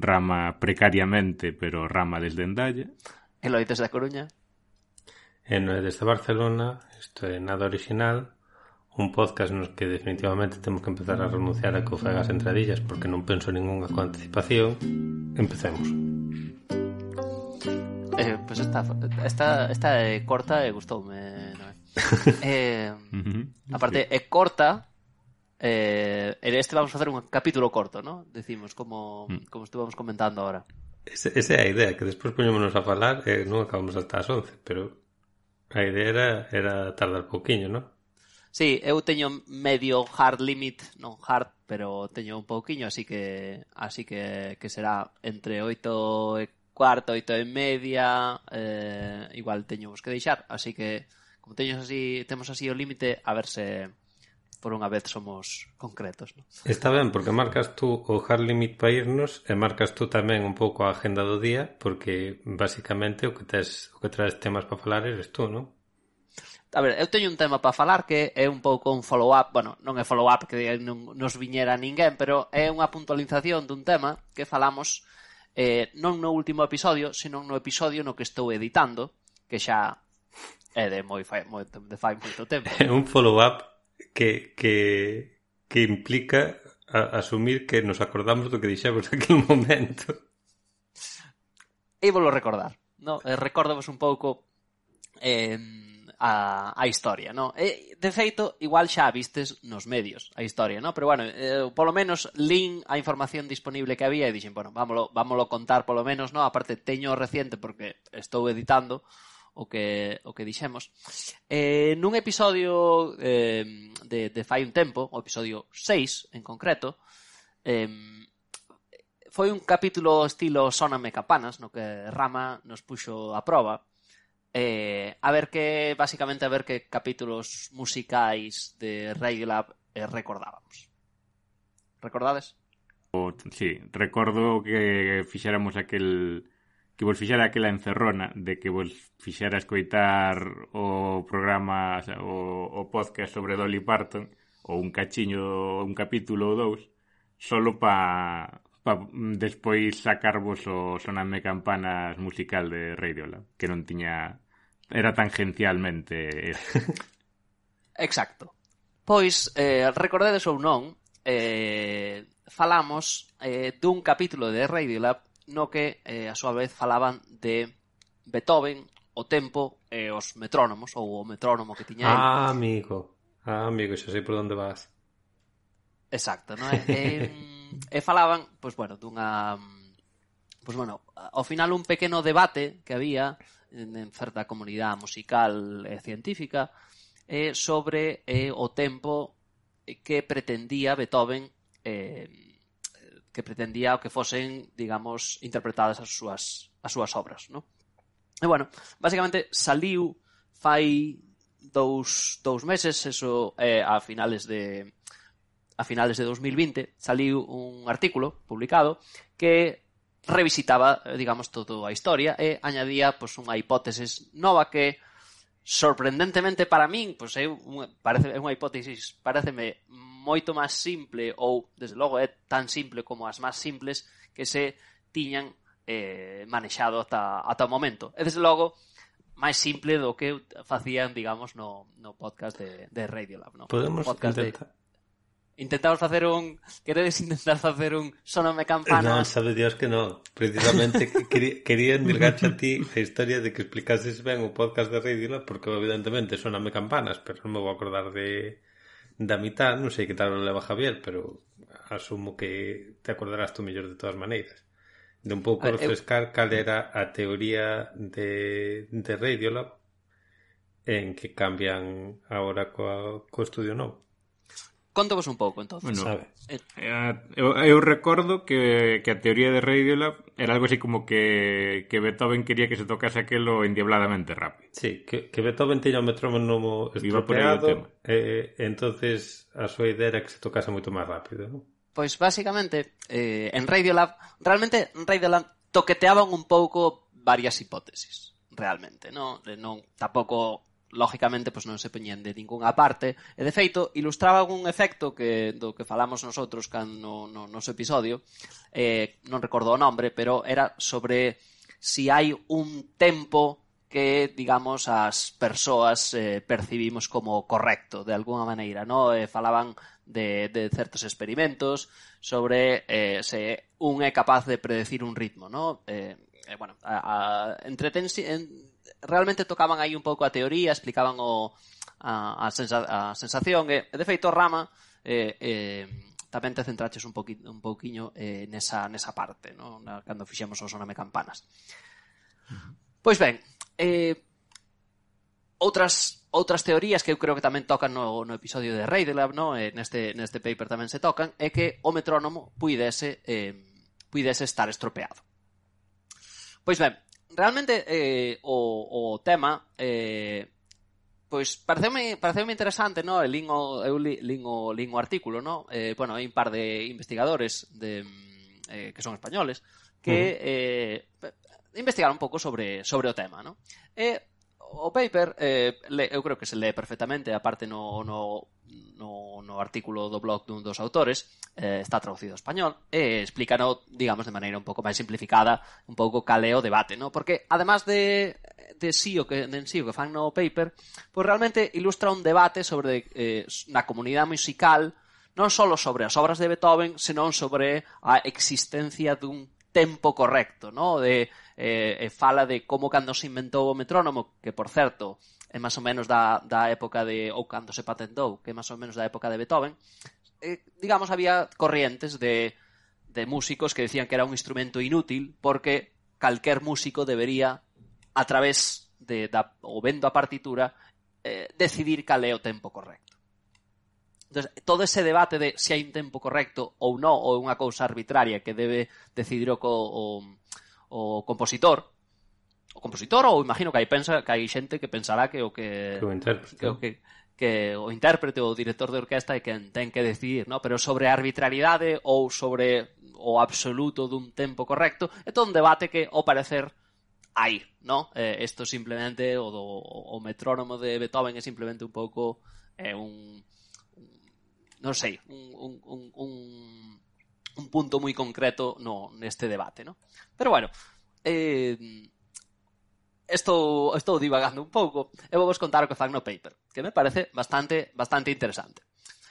Rama precariamente, pero rama desde Endaya. Eloides da Coruña. E no é desde Barcelona, isto é nada original, un podcast nos que definitivamente temos que empezar a renunciar a que fagas entradillas porque non penso ninguna con anticipación. Empecemos. Eh, pues esta, esta, esta é corta e gustoume, non é? eh, aparte, é corta, Eh, en este vamos a hacer un capítulo corto, ¿no? Decimos, como, mm. como estuvamos comentando ahora. Ese, esa é a idea, que despois poñémonos a falar e eh, non acabamos hasta as 11, pero a idea era, era tardar pouquiño, non? Sí, eu teño medio hard limit, non hard, pero teño un pouquiño, así que así que, que será entre 8 e cuarto, 8 e media, eh, igual teño vos que deixar, así que como teños así, temos así o límite, a ver se por unha vez somos concretos. No? Está ben, porque marcas tú o hard limit para irnos e marcas tú tamén un pouco a agenda do día, porque basicamente o que tes, o que traes temas para falar eres tú, non? A ver, eu teño un tema para falar que é un pouco un follow-up, bueno, non é follow-up que non nos viñera ninguén, pero é unha puntualización dun tema que falamos eh, non no último episodio, sino no episodio no que estou editando, que xa é de moi fai, moi, de fai moito tempo. É un follow-up que, que, que implica a, asumir que nos acordamos do que dixemos naquele momento. E volo recordar. No? Eh, recórdavos un pouco eh, a, a historia, no? E, de feito, igual xa a vistes nos medios a historia, no? Pero bueno, eh, polo menos lin a información disponible que había e dixen, bueno, vámolo, vámolo contar polo menos, no? Aparte, teño reciente porque estou editando, o que, o que dixemos. Eh, nun episodio eh, de, de fai un tempo, o episodio 6 en concreto, eh, foi un capítulo estilo Sóname Capanas, no que Rama nos puxo a prova, eh, a ver que, basicamente, a ver que capítulos musicais de Railab eh, recordábamos. Recordades? O, sí, recordo que fixéramos aquel que vos fixera aquela encerrona de que vos fixara escoitar o programa, o, sea, o, o podcast sobre Dolly Parton ou un cachiño, un capítulo ou dous, solo pa, pa despois sacarvos o soname campanas musical de Radiola, que non tiña era tangencialmente Exacto. Pois, eh, recordedes ou non, eh, falamos eh, dun capítulo de Radiolab no que eh, a súa vez falaban de Beethoven, o tempo e os metrónomos ou o metrónomo que tiña ele. Ah, amigo. Ah, amigo, xa sei por onde vas. Exacto, non é? e, e falaban, pois bueno, dunha pois bueno, ao final un pequeno debate que había en, en certa comunidade musical e científica eh, sobre eh, o tempo que pretendía Beethoven eh, que pretendía o que fosen, digamos, interpretadas as súas, as súas obras, non? E bueno, basicamente saliu fai dous, dous meses, eso é eh, a finales de a finales de 2020, saliu un artículo publicado que revisitaba, eh, digamos, toda a historia e añadía pois, unha hipótesis nova que sorprendentemente para min, pois é unha, parece, é unha hipótesis, pareceme moito máis simple ou, desde logo, é tan simple como as máis simples que se tiñan eh, manexado ata, ata o momento. E, desde logo, máis simple do que facían, digamos, no, no podcast de, de Radiolab. No? Podemos podcast intentar... De... Intentamos facer un... Queredes intentar facer un sonome campana? Non, sabe Dios que non. Precisamente quería, quería endilgarte a ti a historia de que explicases ben o podcast de Radiolab porque evidentemente soname campanas, pero non me vou acordar de da mitad, non sei que tal non leva Javier, pero asumo que te acordarás tú mellor de todas maneiras. De un pouco ah, refrescar eu... cal era a teoría de, de Radiolab en que cambian agora co, co estudio novo. Contovos un pouco, entón. Bueno, sabe. Eh. Eh, eu, eu recordo que, que a teoría de Radiolab era algo así como que, que Beethoven quería que se tocase aquelo endiabladamente rápido. Sí, que, que Beethoven tiña o metrónomo estropeado, e, eh, entonces a súa idea era que se tocase moito máis rápido, non? Pois basicamente, eh, en Radiolab, realmente en Radiolab toqueteaban un pouco varias hipótesis, realmente, non? Non, tampouco lógicamente pois non se poñían de ningunha parte e de feito ilustraba un efecto que do que falamos nosotros cando no, no noso episodio eh, non recordo o nome pero era sobre si hai un tempo que, digamos, as persoas eh, percibimos como correcto, de alguna maneira, no? Eh, falaban de, de certos experimentos sobre eh, se un é capaz de predecir un ritmo, no? Eh, eh bueno, a, a, entretense, en, realmente tocaban aí un pouco a teoría, explicaban o, a, a, sensa, a sensación, e, de feito, Rama, eh, eh, tamén te centraches un, poqui, un pouquiño eh, nesa, nesa parte, no? Na, cando fixemos o Soname Campanas. Pois ben, eh, outras outras teorías que eu creo que tamén tocan no, no episodio de Reidelab, no? Eh, neste, neste paper tamén se tocan, é que o metrónomo puidese, eh, puidese estar estropeado. Pois ben, realmente eh, o, o tema eh, pois pareceume, pareceume interesante, no? el lin o, eu li, lin o, lin o artículo, no? Eh, bueno, hai un par de investigadores de, mm, eh, que son españoles que uh -huh. eh, investigaron un pouco sobre, sobre o tema, no? E o paper eh, le, eu creo que se lee perfectamente, aparte no, no, no, no artículo do blog dun dos autores, eh, está traducido ao español, e explícano, digamos, de maneira un pouco máis simplificada, un pouco caleo o debate, ¿no? Porque, además de, de sí o que, de en sí o que fan no paper, pues realmente ilustra un debate sobre eh, na comunidade musical, non só sobre as obras de Beethoven, senón sobre a existencia dun tempo correcto, ¿no? De eh, e fala de como cando se inventou o metrónomo, que por certo é máis ou menos da, da época de, ou cando se patentou, que é máis ou menos da época de Beethoven, eh, digamos, había corrientes de, de músicos que decían que era un instrumento inútil porque calquer músico debería, a través de, da, ou vendo a partitura, eh, decidir cal é o tempo correcto. Entonces, todo ese debate de se hai un tempo correcto ou non, ou é unha cousa arbitraria que debe decidir o, o, o compositor, o compositor ou imagino que hai pensa que hai xente que pensará que o que, que o intérprete, que, o que, que o intérprete ou o director de orquesta é quen ten que decidir, no? pero sobre a arbitrariedade ou sobre o absoluto dun tempo correcto, é todo un debate que, ao parecer, hai, no? Eh, esto simplemente o, do, o metrónomo de Beethoven é simplemente un pouco eh, un, un non sei, un, un, un, un un punto moi concreto no, neste debate. No? Pero bueno, eh, estou, estou divagando un pouco e eh, vou vos contar o que fan no paper, que me parece bastante, bastante interesante.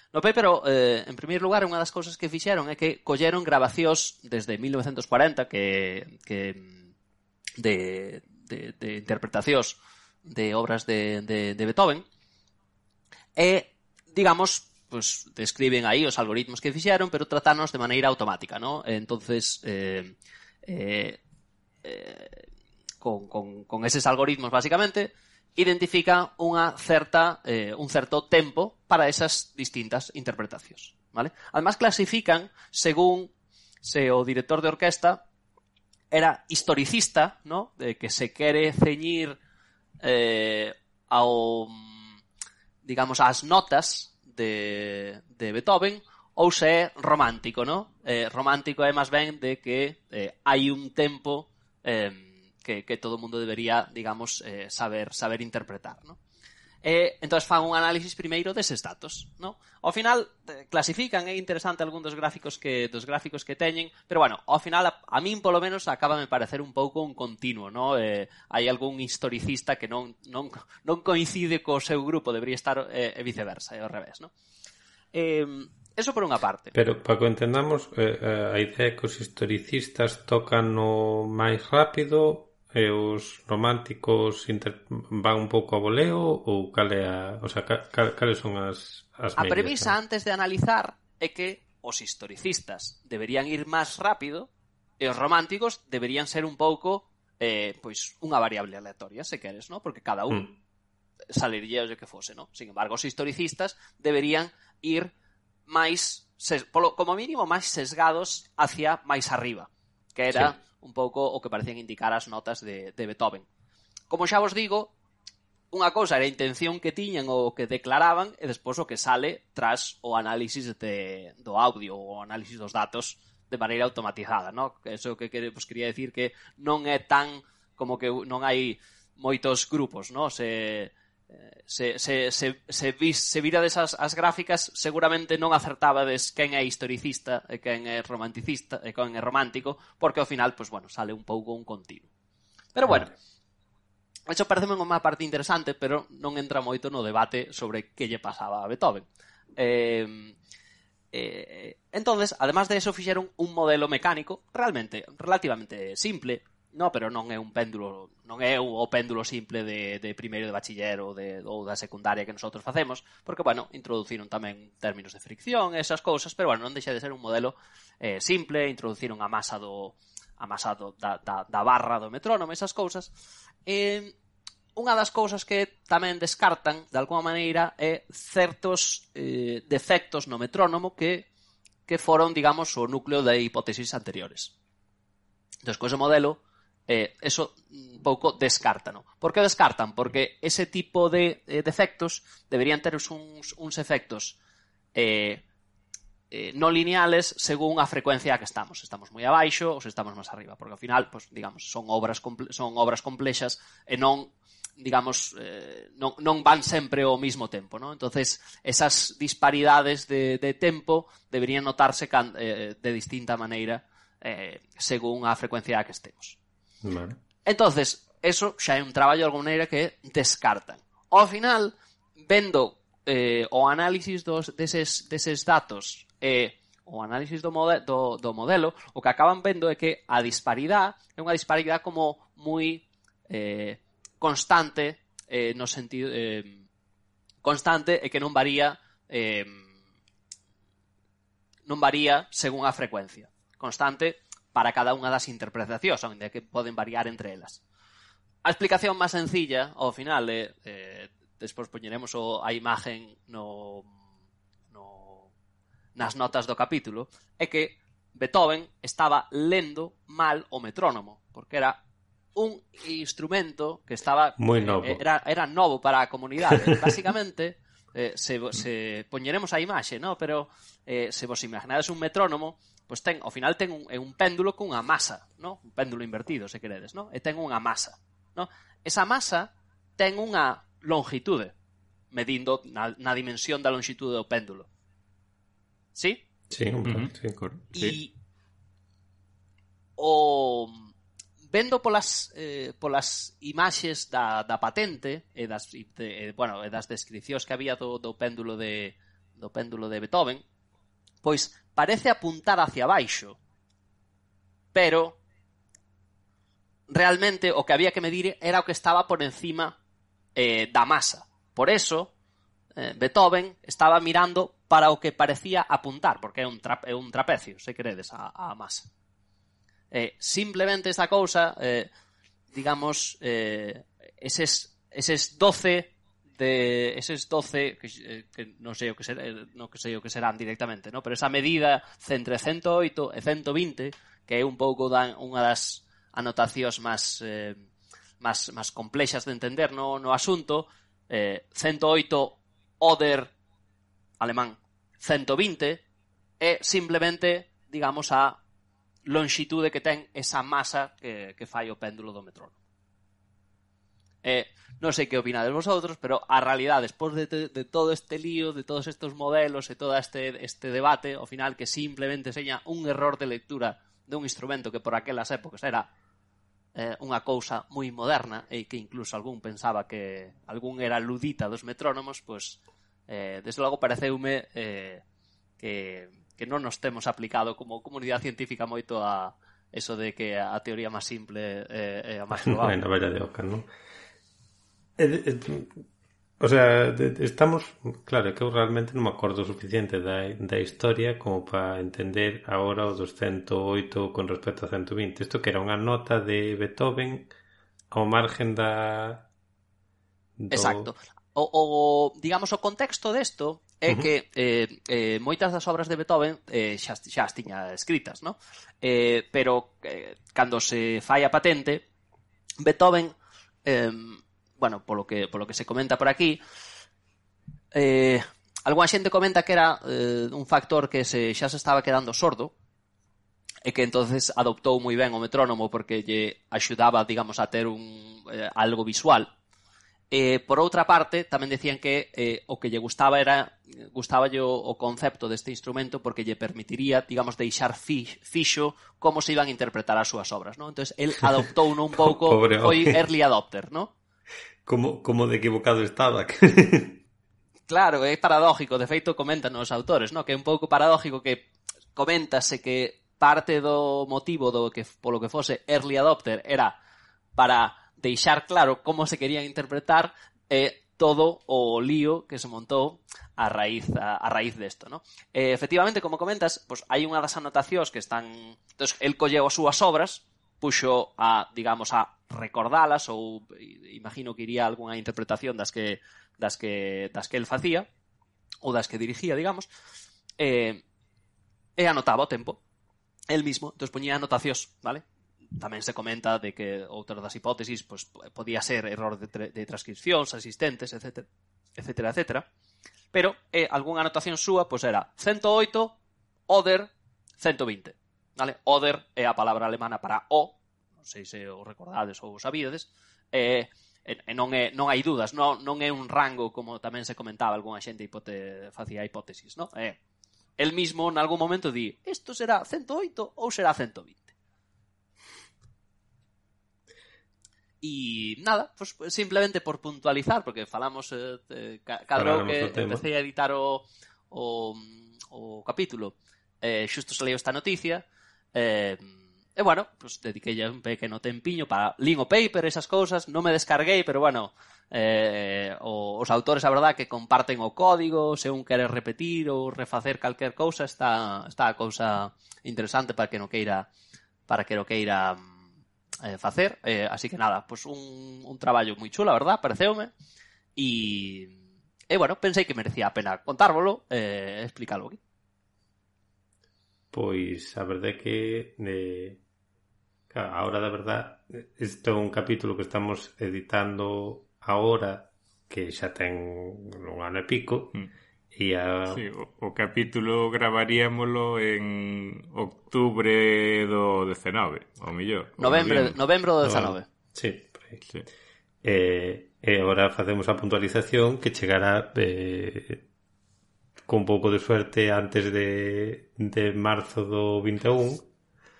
No paper, eh, en primeiro lugar, unha das cousas que fixeron é que colleron grabacións desde 1940 que, que de, de, de interpretacións de obras de, de, de Beethoven e, digamos, pues describen aí os algoritmos que fixeron, pero tratanos de maneira automática, ¿no? Entonces, eh, eh, eh, con, con, con eses algoritmos, basicamente, identifica unha certa, eh, un certo tempo para esas distintas interpretacións, ¿vale? Además, clasifican según se o director de orquesta era historicista, ¿no? De que se quere ceñir eh, ao digamos, ás notas de, de Beethoven ou se é romántico, ¿no? Eh, romántico é máis ben de que eh, hai un tempo eh, que, que todo mundo debería, digamos, eh, saber saber interpretar, ¿no? E entón fan un análisis primeiro deses datos, ¿no? Ao final eh, clasifican, é interesante algún dos gráficos que dos gráficos que teñen, pero bueno, ao final a, a min polo menos acaba me parecer un pouco un continuo, ¿no? Eh, hai algún historicista que non non non coincide co seu grupo, debería estar eh, e viceversa, é ao revés, ¿no? Eh, eso por unha parte. Pero para que entendamos, eh, eh, a idea é que os historicistas tocan o máis rápido e os románticos inter... van un pouco a voleo ou cal é a, o sea, cal, cal, cales son as, as A medias, premisa ¿no? antes de analizar é que os historicistas deberían ir máis rápido e os románticos deberían ser un pouco eh, pois unha variable aleatoria, se queres, ¿no? Porque cada un mm. saliría o que fose, ¿no? Sin embargo, os historicistas deberían ir máis ses... polo, como mínimo máis sesgados hacia máis arriba, que era sí un pouco o que parecían indicar as notas de, de Beethoven. Como xa vos digo, unha cousa era a intención que tiñan ou que declaraban e despois o que sale tras o análisis de, do audio o análisis dos datos de maneira automatizada, no? Eso que, que pues, quería decir que non é tan como que non hai moitos grupos, no? Se se, se, se, se, vis, se virades as, as gráficas seguramente non acertabades quen é historicista e quen é romanticista e quen é romántico porque ao final pues, bueno, sale un pouco un continuo pero bueno Eso parece unha parte interesante, pero non entra moito no debate sobre que lle pasaba a Beethoven. Eh, eh, entonces, además de eso, fixeron un modelo mecánico realmente, relativamente simple, No, pero non é un péndulo, non é o péndulo simple de, de primeiro de bachiller ou, de, ou da secundaria que nosotros facemos, porque, bueno, introduciron tamén términos de fricción, esas cousas, pero, bueno, non deixa de ser un modelo eh, simple, introduciron a masa do, a masa do, da, da, da barra do metrónomo, esas cousas. E unha das cousas que tamén descartan, de alguma maneira, é certos eh, defectos no metrónomo que, que foron, digamos, o núcleo de hipótesis anteriores. Entón, co ese modelo, eh, eso un pouco descartan. Por que descartan? Porque ese tipo de eh, defectos deberían ter uns, uns efectos eh, eh, non lineales según a frecuencia a que estamos. Estamos moi abaixo ou se estamos máis arriba, porque ao final, pues, digamos, son obras son obras complexas e non digamos, eh, non, non van sempre ao mesmo tempo, ¿no? Entonces, esas disparidades de, de tempo deberían notarse can, eh, de distinta maneira eh, según a frecuencia a que estemos. Vale. Entonces, eso xa é un traballo de alguma maneira que descartan. Ao final, vendo eh, o análisis dos, deses, deses datos e eh, o análisis do, mode, do, do modelo, o que acaban vendo é que a disparidade é unha disparidade como moi eh, constante eh, no sentido eh, constante e que non varía eh, non varía según a frecuencia. Constante para cada unha das interpretacións, onde que poden variar entre elas. A explicación máis sencilla, ao final, é, eh, despois poñeremos o, a imagen no, no, nas notas do capítulo, é que Beethoven estaba lendo mal o metrónomo, porque era un instrumento que estaba Muy eh, novo. Eh, era era novo para a comunidade. Básicamente eh, se se poñeremos a imaxe, no, pero eh se vos imaginades un metrónomo pois ten, ao final ten un, é un péndulo cunha masa, no? un péndulo invertido, se queredes, no? e ten unha masa. No? Esa masa ten unha longitude, medindo na, na dimensión da longitude do péndulo. Sí? Sí, un pouco, uh -huh. sí, cor, sí. E o vendo polas eh, polas imaxes da, da patente e das de, e, bueno, e das descricións que había do, do péndulo de do péndulo de Beethoven, pois parece apuntar hacia baixo. Pero realmente o que había que medir era o que estaba por encima eh, da masa. Por eso, eh, Beethoven estaba mirando para o que parecía apuntar, porque é un, tra é un trapecio, se queredes, a, a masa. Eh, simplemente esta cousa, eh, digamos, eh, eses, eses 12 de eses 12 que, eh, que non sei o que será, eh, non que sei o que serán directamente, no, pero esa medida entre 108 e 120, que é un pouco dan unha das anotacións máis eh, máis máis complexas de entender no no asunto, eh 108 oder alemán, 120 é simplemente, digamos, a longitude que ten esa masa que, que fai o péndulo do metrónomo. Eh, non sei que opinades vosotros, pero a realidade, despois de, de todo este lío, de todos estes modelos e todo este, este debate, ao final que simplemente seña un error de lectura dun instrumento que por aquelas épocas era eh, unha cousa moi moderna e que incluso algún pensaba que algún era ludita dos metrónomos, pois eh, desde logo pareceume eh, que, que non nos temos aplicado como comunidade científica moito a eso de que a teoría máis simple eh, é eh, a máis probable. Na verdade, Oscar, non? O sea, estamos, claro, que eu realmente non me acordo suficiente da, da historia como para entender agora o 208 con respecto a 120. Isto que era unha nota de Beethoven ao margen da... Do... Exacto. O, o, digamos, o contexto desto é que eh, eh, moitas das obras de Beethoven eh, xa, xa as tiña escritas, no? Eh, pero eh, cando se fai a patente, Beethoven eh, bueno, polo que, polo que se comenta por aquí, eh, algunha xente comenta que era eh, un factor que se, xa se estaba quedando sordo, e que entonces adoptou moi ben o metrónomo porque lle axudaba, digamos, a ter un eh, algo visual. Eh, por outra parte, tamén decían que eh, o que lle gustaba era gustaba yo o concepto deste instrumento porque lle permitiría, digamos, deixar fi, fixo como se iban a interpretar as súas obras, ¿no? Entonces, el adoptou un pouco, foi early adopter, ¿no? como, como de equivocado estaba. claro, é paradójico, de feito comentan os autores, no? que é un pouco paradójico que coméntase que parte do motivo do que polo que fose early adopter era para deixar claro como se querían interpretar eh, todo o lío que se montou a raíz a, a raíz desto, ¿no? Eh, efectivamente, como comentas, pues hai unha das anotacións que están, entonces el colleu as súas obras puxo a, digamos, a recordalas ou imagino que iría algunha interpretación das que das que das que el facía ou das que dirigía, digamos, eh, e anotaba o tempo el mismo, entón poñía anotacións, vale? Tamén se comenta de que outra das hipótesis pues, podía ser error de, tra de transcripcións asistentes, etc. etcétera, etcétera. Pero eh, algunha anotación súa pues era 108 other 120. Vale? Oder é a palabra alemana para o, non sei se o recordades ou o sabíades, e, eh, e, e non, é, non hai dudas, non, non é un rango como tamén se comentaba algunha xente hipote, facía hipótesis, non? É, el mismo en algún momento di, isto será 108 ou será 120. E nada, pues, simplemente por puntualizar, porque falamos eh, eh cadrou que empecé a editar o, o, o capítulo, eh, xusto saliu esta noticia, Eh, e bueno, pues dediquei un pequeno tempiño para Lingo Paper, esas cousas, non me descarguei, pero bueno, eh, o, os autores, a verdad, que comparten o código, se un quere repetir ou refacer calquer cousa, está, está a cousa interesante para que no queira para que no queira eh, facer, eh, así que nada, pues un, un traballo moi chulo, a verdad, pareceume, e, e bueno, pensei que merecía a pena contárvolo, eh, explicarlo aquí pois a verdade é que eh, claro, agora da verdad este é un capítulo que estamos editando ahora que xa ten un ano e pico mm. e a... sí, o, o capítulo gravaríamolo en octubre do 19 ou mellor. novembro, novembro do 19 Sí, por aí. sí. Eh, e agora facemos a puntualización que chegará eh, con pouco de suerte antes de, de marzo do 21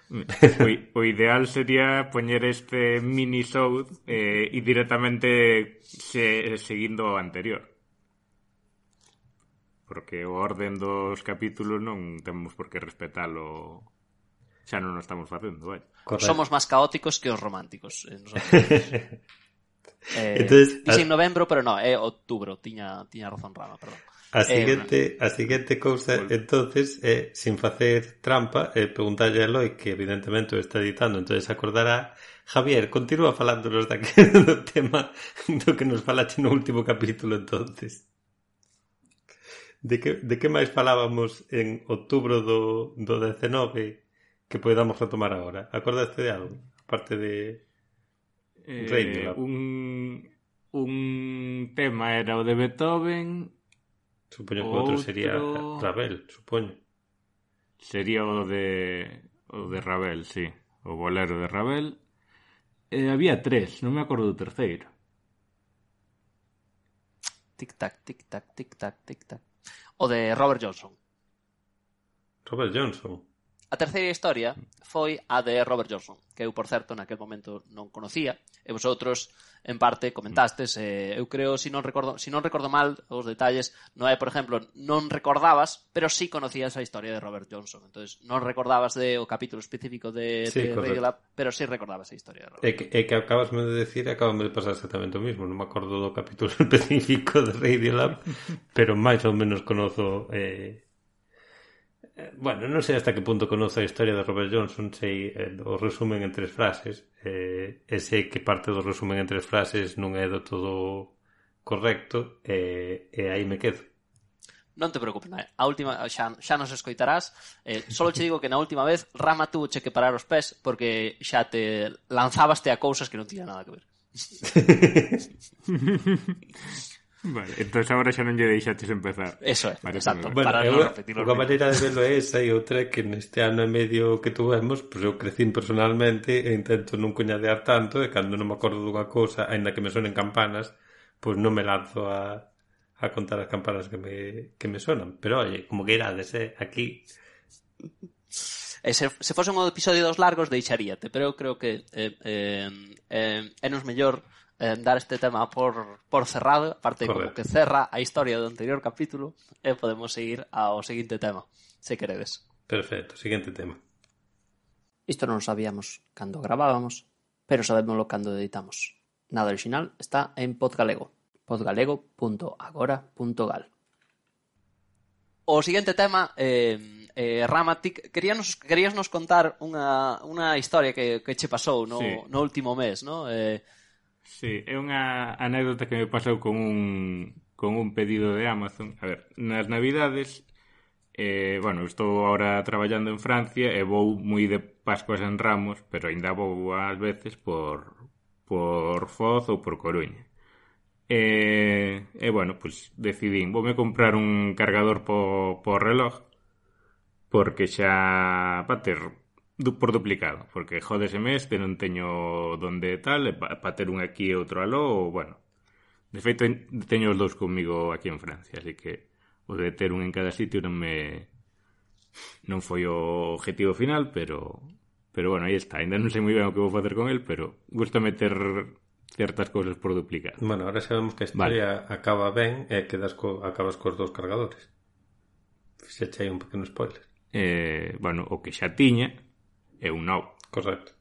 o, o ideal sería poñer este mini show eh, e directamente se, seguindo o anterior. Porque o orden dos capítulos non temos por que respetalo xa non o estamos facendo vai. Somos máis caóticos que os románticos eh, eh, Entonces, dixen novembro pero non, é outubro tiña, tiña razón rama, perdón. A eh, siguiente, eh, a siguiente cousa, bueno. entonces, é, eh, sin facer trampa, é eh, preguntarlle a Eloi, que evidentemente o está editando, entonces acordará, Javier, continúa falándonos daquele do tema do que nos falaste no último capítulo, entonces. De que, de que máis falábamos en outubro do, do 19 que podamos retomar agora? Acordaste de algo? Aparte de... Eh, un, un tema era o de Beethoven Supoño que outro sería Ravel, supoño. Sería o de o de Ravel, sí. O bolero de Ravel. Eh, había tres, non me acordo do terceiro. Tic-tac, tic-tac, tic-tac, tic-tac. O de Robert Johnson. Robert Johnson. A terceira historia foi a de Robert Johnson, que eu, por certo, naquel momento non conocía, e vosotros, en parte, comentastes, eh, eu creo, se si non, recordo, si non recordo mal os detalles, Noé, por exemplo, non recordabas, pero sí conocías a historia de Robert Johnson, entonces non recordabas de o capítulo específico de, sí, de Regular, pero sí recordabas a historia de Robert. E que, e que acabasme de decir, acabame de pasar exactamente o mismo, non me acordo do capítulo específico de Radiolab, pero máis ou menos conozo eh, bueno, non sei hasta que punto conoce a historia de Robert Johnson, sei eh, o resumen en tres frases, eh, e sei que parte do resumen en tres frases non é do todo correcto, eh, e aí me quedo. Non te preocupes, a última xa, xa nos escoitarás. Eh, solo che digo que na última vez Rama tuvo che que parar os pés porque xa te lanzabaste a cousas que non tiña nada que ver. Vale, entón agora xa non lle deixaches empezar. Eso é, vale, exacto. Bueno, para non repetirlo. Unha maneira de verlo é esa e outra que neste ano e medio que tuvemos, pois pues eu crecín personalmente e intento non coñadear tanto e cando non me acordo dunha cousa, aínda que me sonen campanas, pois pues non me lanzo a, a contar as campanas que me, que me sonan. Pero, oye, como que irades, eh, aquí... E se, se fose un episodio dos largos deixaríate, pero eu creo que eh, eh, eh, eh é nos mellor eh, dar este tema por, por cerrado, aparte Correcto. como que cerra a historia do anterior capítulo, e podemos seguir ao seguinte tema, se queredes. Perfecto, seguinte tema. Isto non sabíamos cando gravábamos, pero sabémoslo cando editamos. Nada original está en Podgalego, podgalego.agora.gal. O seguinte tema, eh, eh, Rama, ti queríanos, contar unha, unha historia que, que che pasou no, sí. no último mes, no? Eh, Sí, é unha anécdota que me pasou con un, con un pedido de Amazon. A ver, nas navidades eh, bueno, estou ahora traballando en Francia e vou moi de Pascuas en Ramos, pero ainda vou ás veces por, por Foz ou por Coruña. E, e bueno, pois decidín, voume comprar un cargador po, po reloj porque xa para ter du, por duplicado, porque jodeseme este non teño donde tal, para pa ter un aquí e outro aló, ou, bueno. De feito, teño os dous comigo aquí en Francia, así que o de ter un en cada sitio non me... non foi o objetivo final, pero... Pero bueno, aí está, ainda non sei moi ben o que vou facer con el, pero gusta meter certas cousas por duplicar. Bueno, ahora sabemos que a historia vale. acaba ben e eh, quedas co, acabas cos dous cargadores. Fixeche aí un pequeno spoiler. Eh, bueno, o que xa tiña, e un novo. Correcto.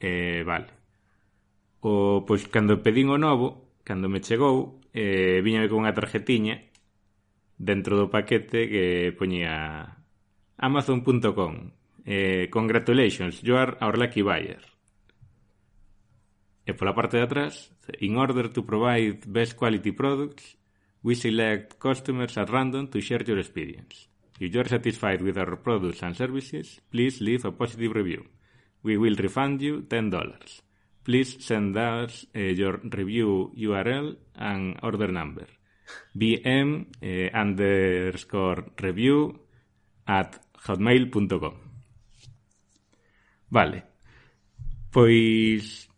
Eh, vale. O, pois, cando pedín o novo, cando me chegou, eh, viñame con unha tarjetiña dentro do paquete que poñía amazon.com eh, Congratulations, you are our lucky buyer. E pola parte de atrás, in order to provide best quality products, we select customers at random to share your experience. If you're satisfied with our products and services, please leave a positive review. We will refund you $10. Please send us uh, your review URL and order number. BM uh, eh, underscore review at hotmail.com. Vale. Pois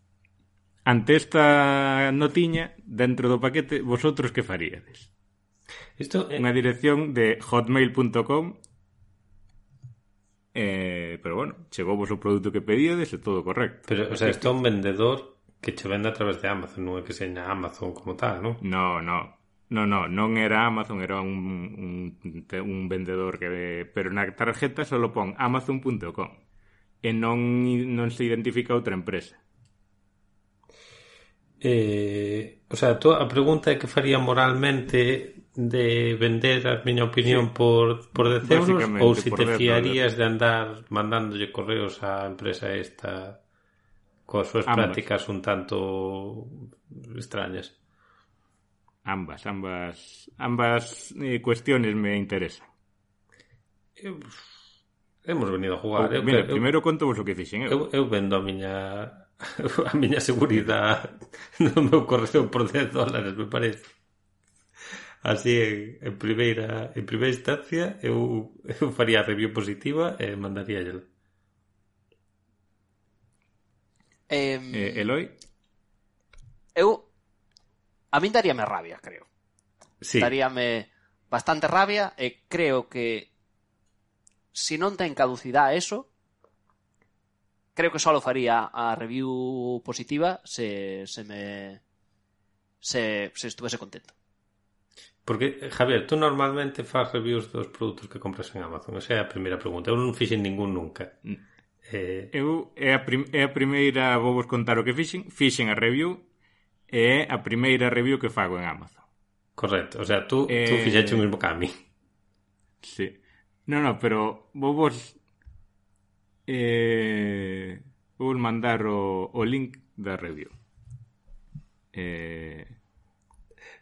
ante esta notiña dentro do paquete, vosotros que faríades? Isto é... Eh. Unha dirección de hotmail.com Eh, pero bueno, chegou vos o produto que pedíades e todo correcto. Pero, o sea, isto é un vendedor que che vende a través de Amazon, non é que seña Amazon como tal, non? No, no. No, no, non era Amazon, era un, un, un vendedor que... Pero na tarjeta só pon amazon.com e non, non se identifica outra empresa. Eh, o sea, a pregunta é que faría moralmente de vender a miña opinión sí. por, por 10 euros ou se si te fiarías de andar mandándolle correos á empresa esta coas súas ambas. prácticas un tanto extrañas? Ambas, ambas, ambas eh, cuestiones me interesan. Eu, hemos venido a jugar. o, eu, mira, eu, primeiro conto vos o que fixen. Eu. eu, eu vendo a miña a miña seguridade no meu correo por 10 dólares, me parece. Así, en, en primeira, en primeira instancia, eu, eu faría a review positiva e mandaría ela. Eh, eh, Eloi? Eu... A min daríame rabia, creo. Sí. Daríame bastante rabia e creo que se si non ten caducidade eso, creo que só faría a review positiva se, se me se, se estuvese contento. Porque, eh, Javier, tú normalmente faz reviews dos produtos que compras en Amazon. Esa é a primeira pregunta. Eu non fixen ningún nunca. Mm. Eh... Eu é a, prim é a primeira, vou vos contar o que fixen. Fixen a review e é a primeira review que fago en Amazon. Correcto. O sea, tú, eh... tú fixeche o mesmo que a mí. Sí. No, no, pero vou vos... Eh... Vou mandar o, o link da review. Eh...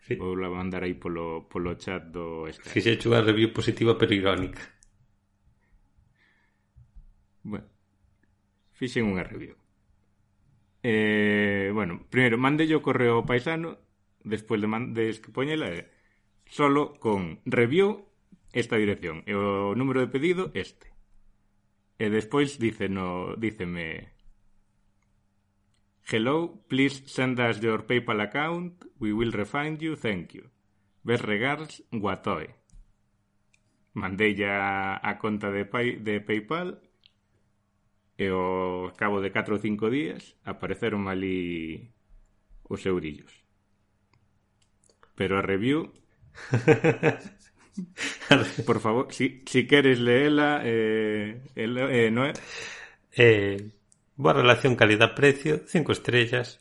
Sí. Vou la mandar aí polo, polo chat do Skype. Fixeche unha review positiva pero irónica. Bueno, fixen unha review. Eh, bueno, primeiro, mandelle o correo paisano, despois de, man, de poñela, eh, solo con review esta dirección e o número de pedido este. E despois dice no, díceme Hello, please send us your PayPal account. We will refund you, thank you. Best regards, Guatoe. Mandei a, a conta de, pay, de PayPal e ao cabo de 4 ou 5 días apareceron ali os eurillos. Pero a review Por favor, si, si queres leela eh, el, eh, Noé. Eh, boa relación calidad-precio, 5 estrellas,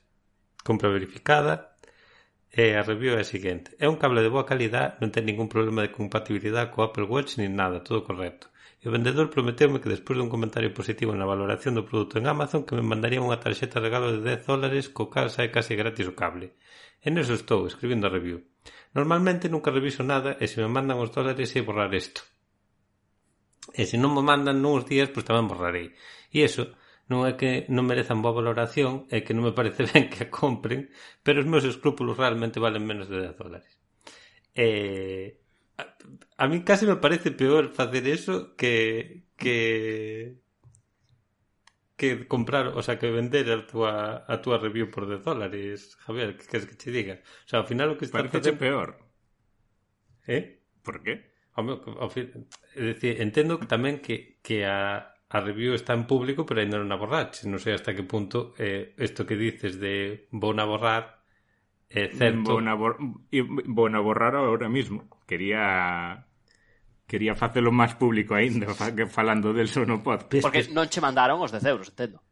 compra verificada, e a review é a seguinte. É un cable de boa calidad, non ten ningún problema de compatibilidade co Apple Watch nin nada, todo correcto. E o vendedor prometeume que despois dun comentario positivo na valoración do produto en Amazon que me mandaría unha tarxeta de regalo de 10 dólares co cal sae case gratis o cable. E neso estou, escribindo a review. Normalmente nunca reviso nada e se me mandan os dólares sei borrar isto. E se non me mandan nuns días, pois tamén borrarei. E eso, Non é que non merezan boa valoración, é que non me parece ben que a compren, pero os meus escrúpulos realmente valen menos de 10 dólares. Eh, a, a mí casi me parece peor facer eso que que que comprar, o sea, que vender a túa, a túa review por 10 dólares, Javier, que queres que te diga? O sea, ao final o que está Parece facendo... peor. Eh? Por qué? Ao, ao, é dicir, entendo que tamén que, que a, a review está en público pero ainda non a borrache. non sei hasta que punto eh, isto que dices de vou a borrar é certo vou a, bor vou a borrar ahora mismo quería quería facelo máis público aínda fa que falando del sono podcast. Porque non che mandaron os 10 euros, entendo.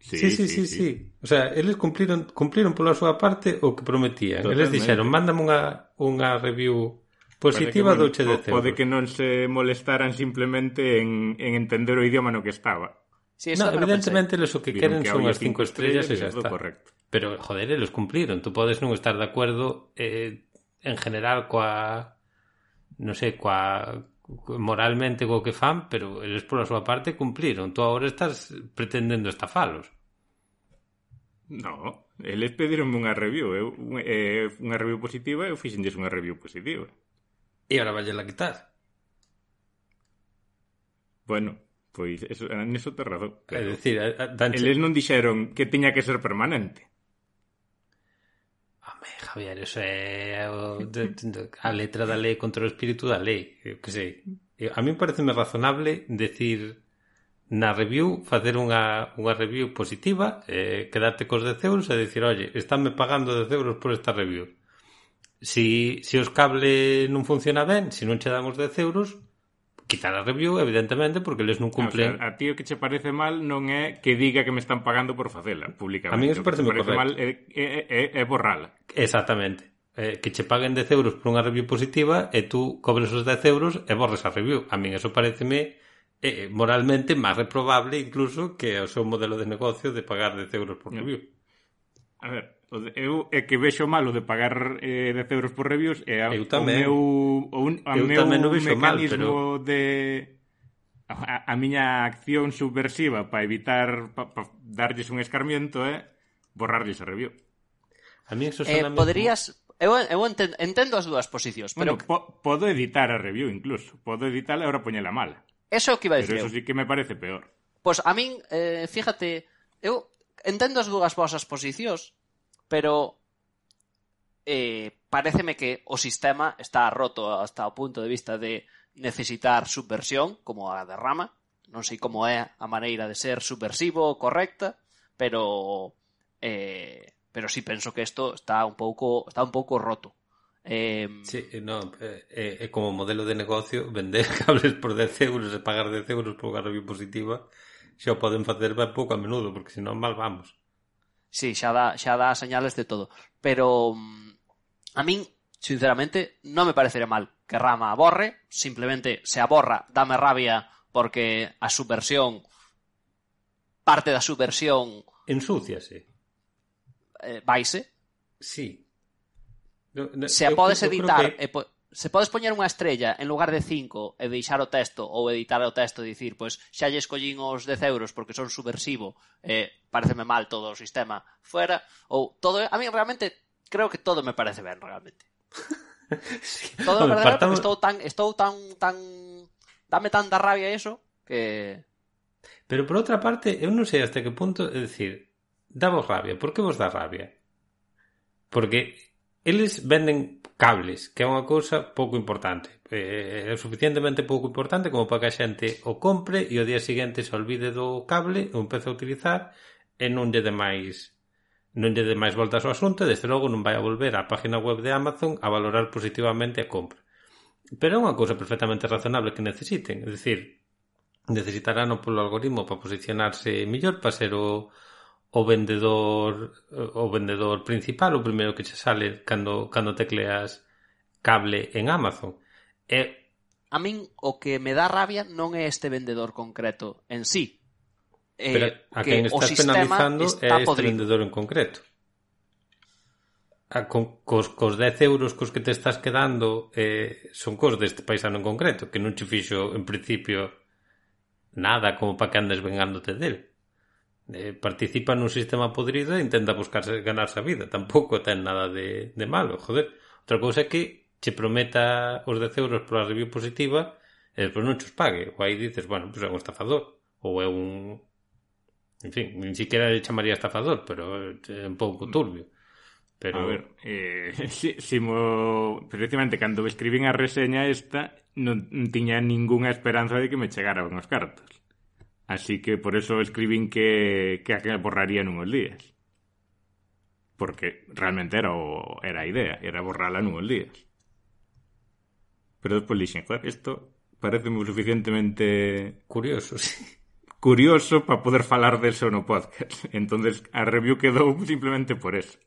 Sí, sí, sí, sí, sí. sí. O sea, eles cumpliron cumpliron pola súa parte o que prometían. Totalmente. Eles dixeron, "Mándame unha unha review Positiva douche de cebos. Pode que non se molestaran simplemente en, en entender o idioma no que estaba. Sí, eso no, evidentemente, eles o que queren son as cinco estrellas e xa está. Correcto. Pero, joder, eles cumpliron. Tú podes non estar de acuerdo eh, en general coa... Non sei, coa moralmente co que fan, pero eles pola súa parte cumpliron. Tú agora estás pretendendo estafalos. No, eles pedironme unha review, eu, eh, unha eh, review positiva e eu fixenlles unha review positiva. E ahora vai a quitar. Bueno, pois eso, en eso te razón. É dicir, danche... Eles non dixeron que tiña que ser permanente. Home, Javier, eso é a letra da lei contra o espírito da lei. Eu que sei. Eh, a mí pareceme razonable decir na review, facer unha, unha review positiva, eh, quedarte cos 10 euros e dicir, oye, estánme pagando 10 euros por esta review Si, si os cable non funciona ben, se si non che damos 10 euros, quitar a review, evidentemente, porque eles non cumplen... O sea, a ti o que che parece mal non é que diga que me están pagando por facela públicamente. A mí me parece, o que parece correcto. mal é, é, é, é borrala. Exactamente. Eh, que che paguen 10 euros por unha review positiva e tú cobres os 10 euros e borres a review. A min eso pareceme eh, moralmente máis reprobable incluso que o seu modelo de negocio de pagar 10 euros por review. A ver, Eu é que vexo mal o de pagar eh, 10 euros por reviews e a, eu tamén, o meu, o un, a eu meu tamén no vexo mecanismo mal, pero... de a, a miña acción subversiva para evitar pa, pa darlles un escarmiento é eh, borrarlles a review. A mí eso eh, poderías. Eu, eu entendo, entendo as dúas posicións, pero... Bueno, po, podo editar a review incluso. Podo editarla e ahora poñela mala. Eso que iba a dicir. Pero eso sí que me parece peor. Pois pues a min, eh, fíjate, eu entendo as dúas vosas posicións, pero eh, pareceme que o sistema está roto hasta o punto de vista de necesitar subversión, como a derrama. Non sei como é a maneira de ser subversivo correcta, pero eh, pero sí penso que isto está un pouco está un pouco roto. Eh, sí, no, eh, eh, eh, como modelo de negocio vender cables por 10 euros e pagar 10 euros por unha review positiva xa o poden facer ben pouco a menudo porque senón mal vamos sí, xa dá, xa dá señales de todo. Pero mm, a min, sinceramente, non me parecería mal que Rama aborre, simplemente se aborra, dame rabia porque a subversión parte da subversión ensúciase. Eh, vaise? Sí. No, no, se a podes editar creo que... Eh, e po se podes poñer unha estrella en lugar de 5 e deixar o texto ou editar o texto e dicir, pois xa lle escollín os 10 euros porque son subversivo e eh, pareceme mal todo o sistema fuera, ou todo, a mí realmente creo que todo me parece ben realmente. todo me parece ben porque estou tan, estou tan, tan dame tanta rabia eso que... Pero por outra parte, eu non sei hasta que punto, é dicir, damos rabia, por que vos dá rabia? Porque eles venden cables, que é unha cousa pouco importante. Eh, eh é suficientemente pouco importante como para que a xente o compre e o día seguinte se olvide do cable, o empece a utilizar e non lle dé máis non lle de máis voltas ao asunto e desde logo non vai a volver á página web de Amazon a valorar positivamente a compra. Pero é unha cousa perfectamente razonable que necesiten, é dicir, necesitarán polo algoritmo para posicionarse mellor, para ser o, o vendedor o vendedor principal, o primeiro que che sale cando, cando tecleas cable en Amazon. E... A min o que me dá rabia non é este vendedor concreto en sí. Eh, Pero a que quen estás penalizando está é este podrido. vendedor en concreto. A, con, cos, cos 10 euros cos que te estás quedando eh, son cos deste paisano en concreto, que non che fixo en principio nada como para que andes vengándote dele eh, participa nun sistema podrido e intenta buscarse ganarse a vida. Tampouco ten nada de, de malo, joder. Outra cousa é que che prometa os 10 euros pola review positiva e despois non chos pague. Ou aí dices, bueno, pois pues é un estafador. Ou é un... En fin, nin siquiera le chamaría estafador, pero é un pouco turbio. Pero... A ver, eh, si, si mo... precisamente cando escribín a reseña esta non tiña ningunha esperanza de que me chegaran os cartos. Así que por eso escribín que, que borraría nunhos días. Porque realmente era, era idea, era borrala nunhos días. Pero despois dixen, joder, isto parece moi suficientemente Curioso, sí. curioso para poder falar deso no podcast. Entonces a review quedou simplemente por eso.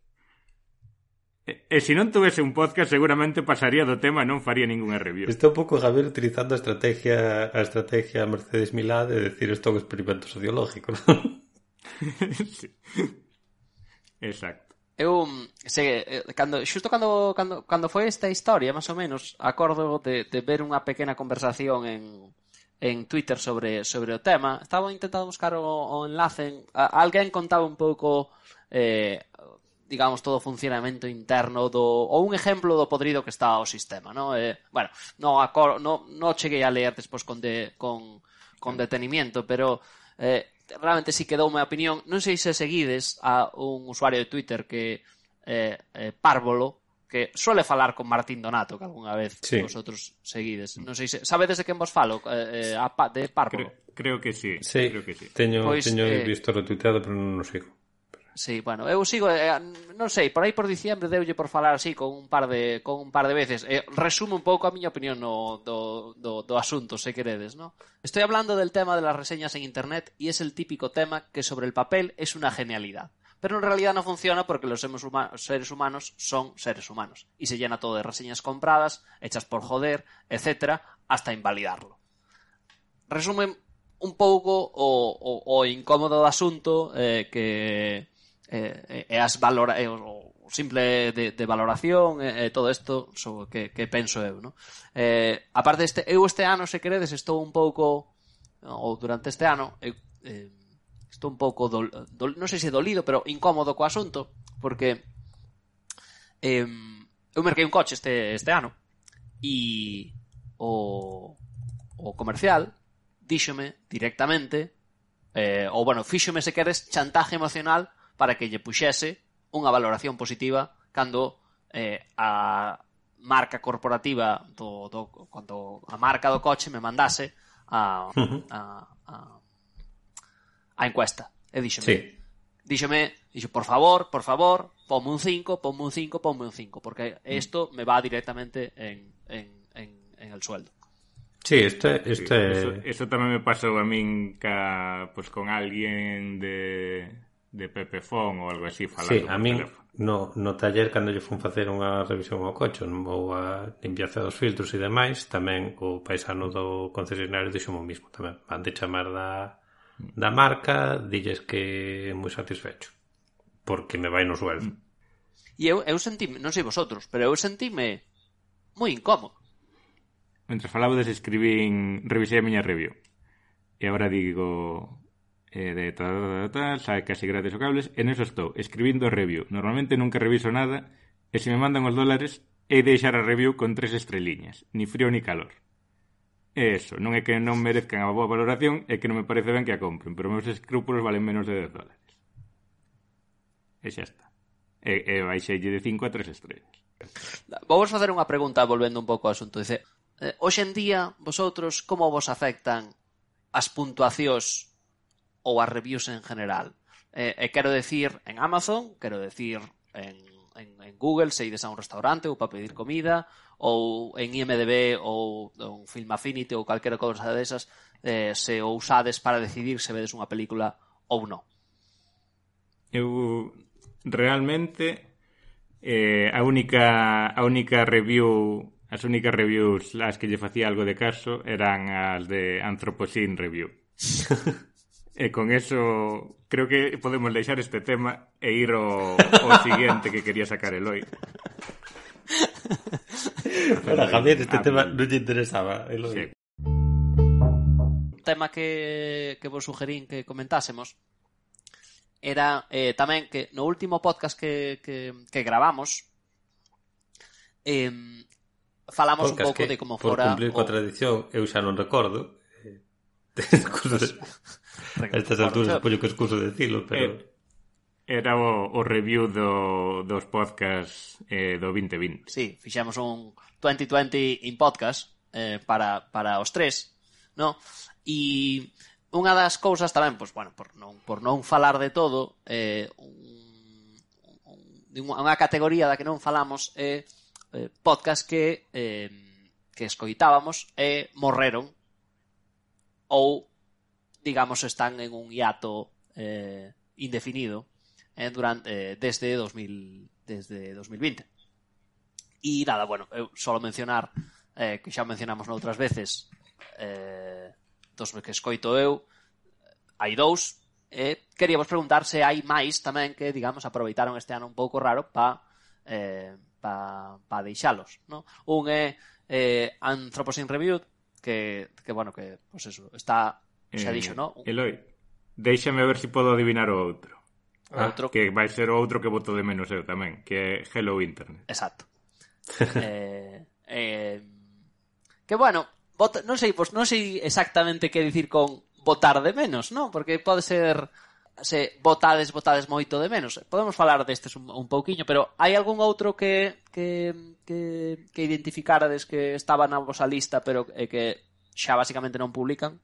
E, e se non tuvese un podcast seguramente pasaría do tema e non faría ninguna review. Está un pouco Javier utilizando a estrategia a estrategia Mercedes Milá de decir isto é un experimento sociológico. ¿no? sí. Exacto. Eu se eh, cando xusto cando cando cando foi esta historia, máis ou menos, acordo de de ver unha pequena conversación en en Twitter sobre sobre o tema. Estaba intentando buscar o, o enlace, en, a, alguén contaba un pouco eh digamos, todo o funcionamento interno do ou un exemplo do podrido que está o sistema, no? Eh, bueno, no, acor, no, no cheguei a ler despois con, de, con, con detenimiento, pero eh, realmente sí quedou a opinión. Non sei se seguides a un usuario de Twitter que eh, eh, Párvolo, que suele falar con Martín Donato, que algunha vez sí. vosotros seguides. Non sei se sabedes de quen vos falo, eh, eh, a, de Párvolo. Creo, creo que sí, sí, creo que sí. Teño, pois, teño eh, visto retuiteado, pero non o sigo. Sí, bueno, eu sigo, eh, non sei, por aí por diciembre deulle por falar así con un par de con un par de veces. Eh, resumo un pouco a miña opinión no, do, do, do asunto, se queredes, ¿no? Estoy hablando del tema de las reseñas en Internet y es el típico tema que sobre el papel es una genialidad. Pero en realidad no funciona porque los seres humanos son seres humanos y se llena todo de reseñas compradas, hechas por joder, etcétera, hasta invalidarlo. Resumen un pouco o, o, o incómodo do asunto eh, que Eh, eh, e as valora, e o, o simple de, de valoración e, e todo isto so, que, que penso eu, no? Eh, a parte eu este ano, se queredes, estou un pouco ou durante este ano, eu eh, estou un pouco do, dol, non sei se dolido, pero incómodo co asunto, porque eh, eu merquei un coche este, este ano e o, o comercial díxome directamente eh, ou bueno, fíxome se queres chantaje emocional para que lle puxese unha valoración positiva cando eh, a marca corporativa do, do, cando a marca do coche me mandase a, a, a, a encuesta. E díxome, sí. díxome, díxo, por favor, por favor, ponme un 5, ponme un 5, ponme un 5, porque isto me va directamente en, en, en, en el sueldo. Sí, este... este... Eso, eso tamén me pasou a min ca, pues, con alguén de de Pepefón ou algo así falando. Sí, a min no, no taller cando lle fun facer unha revisión ao coche ou a limpieza dos filtros e demais tamén o paisano do concesionario dixo o mismo tamén van de chamar da, da marca dilles que é moi satisfecho porque me vai no sueldo. Mm. E eu, eu sentime, non sei vosotros pero eu sentime moi incómodo. Mentre falabades escribín, revisei a miña review. E agora digo eh, de tal, tal, tal, casi gratis o cables, en eso estou, escribindo review. Normalmente nunca reviso nada, e se me mandan os dólares, e deixar a review con tres estreliñas, ni frío ni calor. E eso, non é que non merezcan a boa valoración, é que non me parece ben que a compren, pero meus escrúpulos valen menos de 10 dólares. E xa está. E, e baixelle de 5 a 3 estrellas. Vamos facer unha pregunta volvendo un pouco ao asunto. Dice, eh, hoxe en día, vosotros, como vos afectan as puntuacións ou as reviews en general. Eh, e quero decir en Amazon, quero decir en, en, en Google, se ides a un restaurante ou para pedir comida, ou en IMDB ou un Film Affinity ou calquera cousa desas, eh, se o usades para decidir se vedes unha película ou non. Eu realmente eh, a única a única review as únicas reviews as que lle facía algo de caso eran as de Anthropocene Review. E con eso creo que podemos deixar este tema e ir ao, ao siguiente que quería sacar Eloi. Para Javier, este tema non lle interesaba, Eloi. Sí. tema que, que vos sugerín que comentásemos era eh, tamén que no último podcast que, que, que gravamos eh, falamos podcast un pouco que, de como fora... Por cumplir coa tradición, eu xa non recordo. Eh, pues... Estas alturas supoño que excuso decilo, pero... Eh, era o, o review do, dos podcasts eh, do 2020. Sí, fixemos un 2020 in podcast eh, para, para os tres, no? E unha das cousas tamén, pois, bueno, por non, por non falar de todo, eh, un, un, unha categoría da que non falamos é eh, eh, podcast que eh, que escoitábamos e eh, morreron ou digamos, están en un hiato eh, indefinido eh, durante, eh, desde, 2000, desde 2020. E nada, bueno, eu só mencionar eh, que xa mencionamos noutras veces eh, dos que escoito eu hai dous e eh, queríamos preguntar se hai máis tamén que, digamos, aproveitaron este ano un pouco raro pa, eh, pa, pa deixalos no? un é eh, Anthropocene Reviewed que, que bueno, que pues eso, está Xa dixo, eh, non? Eloi, déixame ver se si podo adivinar o outro. O ah, outro... Que vai ser o outro que voto de menos eu tamén, que é Hello Internet. Exacto. eh, eh, que bueno, vota, non sei, pois, non sei exactamente que dicir con votar de menos, non? Porque pode ser se votades, votades moito de menos. Podemos falar destes un, un pouquiño, pero hai algún outro que, que, que, que identificarades que estaba na vosa lista pero eh, que xa basicamente non publican?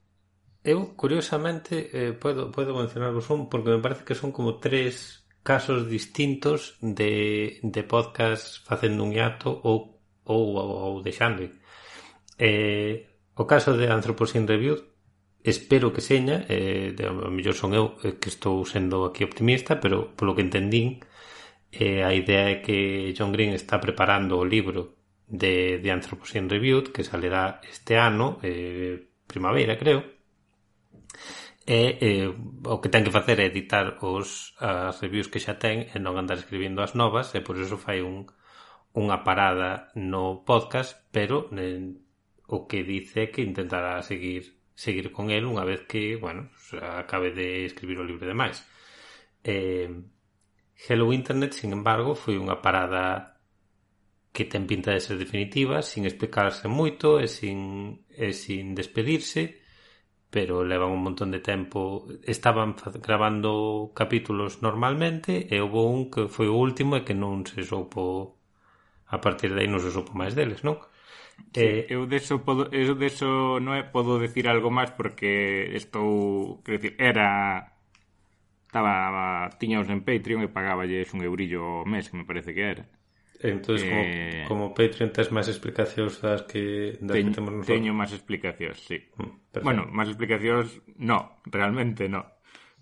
eu curiosamente eh, podo, podo mencionarvos un porque me parece que son como tres casos distintos de, de podcast facendo un hiato ou, ou, ou deixando eh, o caso de Anthropocene Review espero que seña eh, de, a mellor son eu eh, que estou sendo aquí optimista pero polo que entendín eh, a idea é que John Green está preparando o libro de, de Anthropocene Reviewed que salerá este ano eh, primavera creo e eh, o que ten que facer é editar os, as reviews que xa ten e non andar escribindo as novas e por iso fai un, unha parada no podcast pero eh, o que dice que intentará seguir seguir con el unha vez que, bueno, acabe de escribir o libro de máis. Eh, Hello Internet, sin embargo, foi unha parada que ten pinta de ser definitiva, sin explicarse moito e sin, e sin despedirse, pero levan un montón de tempo estaban gravando capítulos normalmente e houve un que foi o último e que non se soupo a partir de aí non se soupo máis deles, non? Sí, eh, eu deso podo, eu deso non é podo decir algo máis porque estou, quero decir, era estaba tiñaos en Patreon e pagáballes un eurillo ao mes, que me parece que era. Entón, eh... como, como Patreon tes máis explicacións das que, das teño, que temos nosotros. Teño máis explicacións, sí. Mm, perfecto. bueno, máis explicacións, no, realmente no.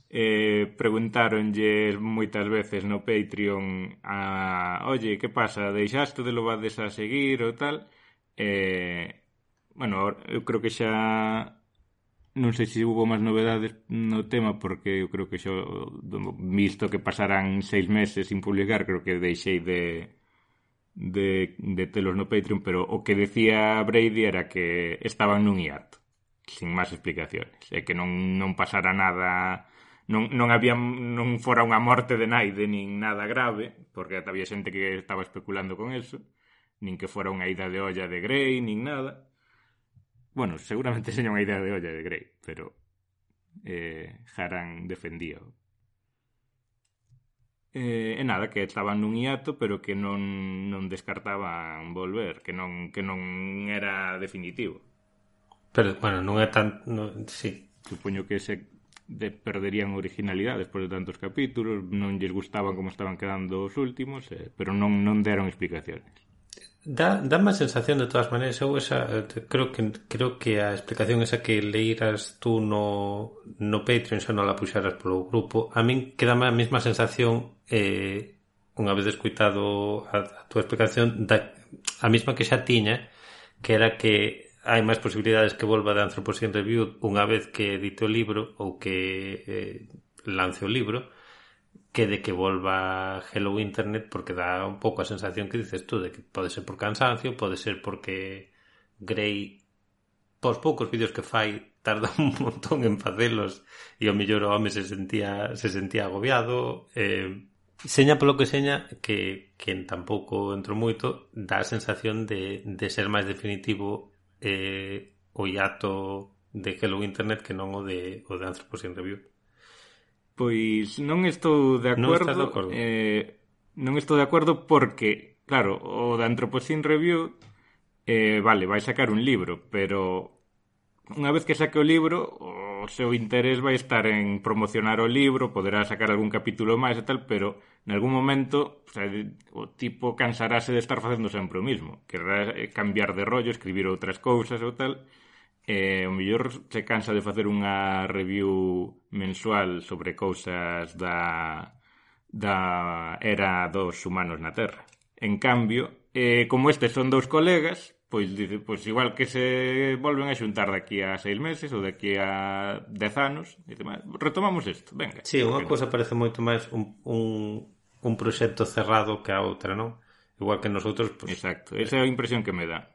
Eh, preguntáronlle moitas veces no Patreon a, oye, que pasa, deixaste de lo vades a seguir ou tal? Eh, bueno, eu creo que xa non sei se hubo máis novedades no tema porque eu creo que xo visto que pasarán seis meses sin publicar, creo que deixei de de, de telos no Patreon, pero o que decía Brady era que estaban nun hiato, sin máis explicaciones, e que non, non pasara nada non, non había non fora unha morte de naide nin nada grave, porque había xente que estaba especulando con eso, nin que fora unha ida de olla de Grey, nin nada. Bueno, seguramente seña unha idea de olla de Grey, pero eh, Haran defendía. Eh, e nada, que estaban nun hiato, pero que non, non descartaban volver, que non, que non era definitivo. Pero, bueno, non é tan... Non, sí. Supoño que se de, perderían originalidade despois de tantos capítulos, non lles gustaban como estaban quedando os últimos, eh, pero non, non deron explicaciones. Dá, dá má sensación de todas maneiras eu esa, creo que creo que a explicación esa que leiras tú no, no Patreon xa non la puxaras polo grupo a min queda a mesma sensación eh, unha vez escuitado a, a túa explicación da, a mesma que xa tiña que era que hai máis posibilidades que volva de Anthropocene Review unha vez que edite o libro ou que eh, lance o libro que de que volva Hello Internet porque dá un pouco a sensación que dices tú de que pode ser por cansancio, pode ser porque Grey pos poucos vídeos que fai tarda un montón en facelos e o mellor o home se sentía se sentía agobiado eh, seña polo que seña que, que tampouco entro moito dá a sensación de, de ser máis definitivo eh, o hiato de Hello Internet que non o de, o de Anthropocene Review Pois non estou de acordo, non estás de acordo. Eh, non estou de acordo porque claro, o da Anthropocene Review eh, vale, vai sacar un libro pero unha vez que saque o libro o seu interés vai estar en promocionar o libro, poderá sacar algún capítulo máis e tal, pero en algún momento o, sea, o tipo cansarase de estar facendo sempre o mismo. Querrá eh, cambiar de rollo, escribir outras cousas ou tal. E o mellor se cansa de facer unha review mensual sobre cousas da, da era dos humanos na Terra. En cambio, eh, como estes son dous colegas, pois, pois igual que se volven a xuntar daqui a seis meses ou daqui a dez anos, dice, retomamos isto, venga. Sí, unha cousa parece moito máis un, un, un proxecto cerrado que a outra, non? Igual que nosotros, pues... Exacto, esa é a impresión que me dá.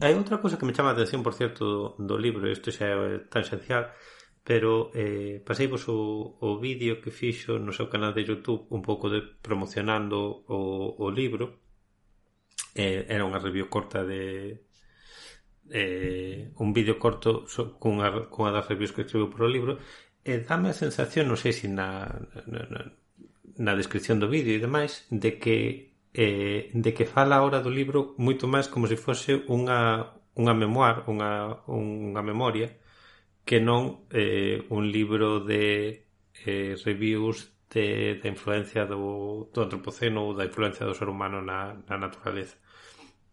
Hai outra cousa que me chama a atención, por certo, do, do libro, isto xa é tan esencial, pero eh, pasei vos o, o vídeo que fixo no seu canal de Youtube un pouco de promocionando o, o libro, eh, era unha review corta de eh, un vídeo corto so, cunha, cunha das reviews que escribiu para o libro. E dame a sensación, non sei se na, na, na, na descripción do vídeo e demais, de que eh, de que fala ahora do libro moito máis como se fose unha unha memoir, unha, unha memoria que non eh, un libro de eh, reviews de, da influencia do, do antropoceno ou da influencia do ser humano na, na naturaleza.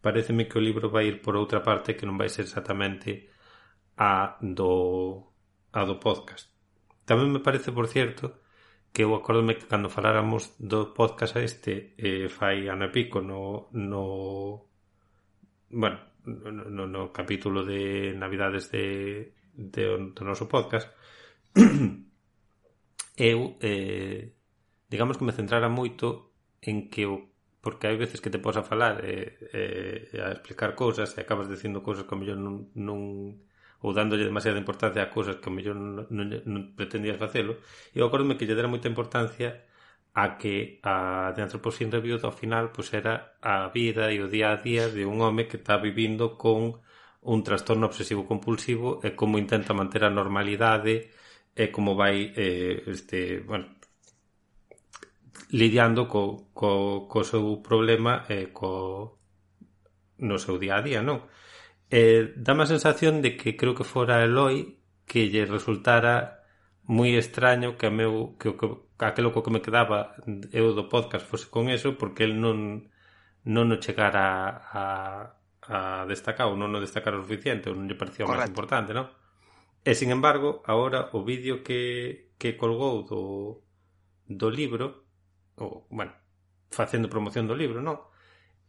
Pareceme que o libro vai ir por outra parte que non vai ser exactamente a do, a do podcast. Tamén me parece, por cierto, que eu acordome que cando faláramos do podcast a este eh, fai ano e pico no, no bueno, no, no, no capítulo de Navidades de, de, do noso podcast eu eh, digamos que me centrara moito en que o porque hai veces que te posa falar e, eh, eh, a explicar cousas e acabas dicindo cousas que ao mellor non, non ou dándolle demasiada importancia a cousas que a mellor non, non, non pretendías facelo e eu acordome que lle dera moita importancia a que a de Anthropocene Review ao final pois era a vida e o día a día de un home que está vivindo con un trastorno obsesivo compulsivo e como intenta manter a normalidade e como vai eh, este, bueno, lidiando co, co, co seu problema e eh, co no seu día a día, non? Eh, dá a sensación de que creo que fora Eloi que lle resultara moi extraño que a meu que, que aquelo co que me quedaba eu do podcast fose con eso porque el non non o chegara a, a, a destacar ou non o destacar o suficiente ou non lle parecía o máis importante, non? E, sin embargo, agora o vídeo que, que colgou do, do libro, ou, bueno, facendo promoción do libro, non?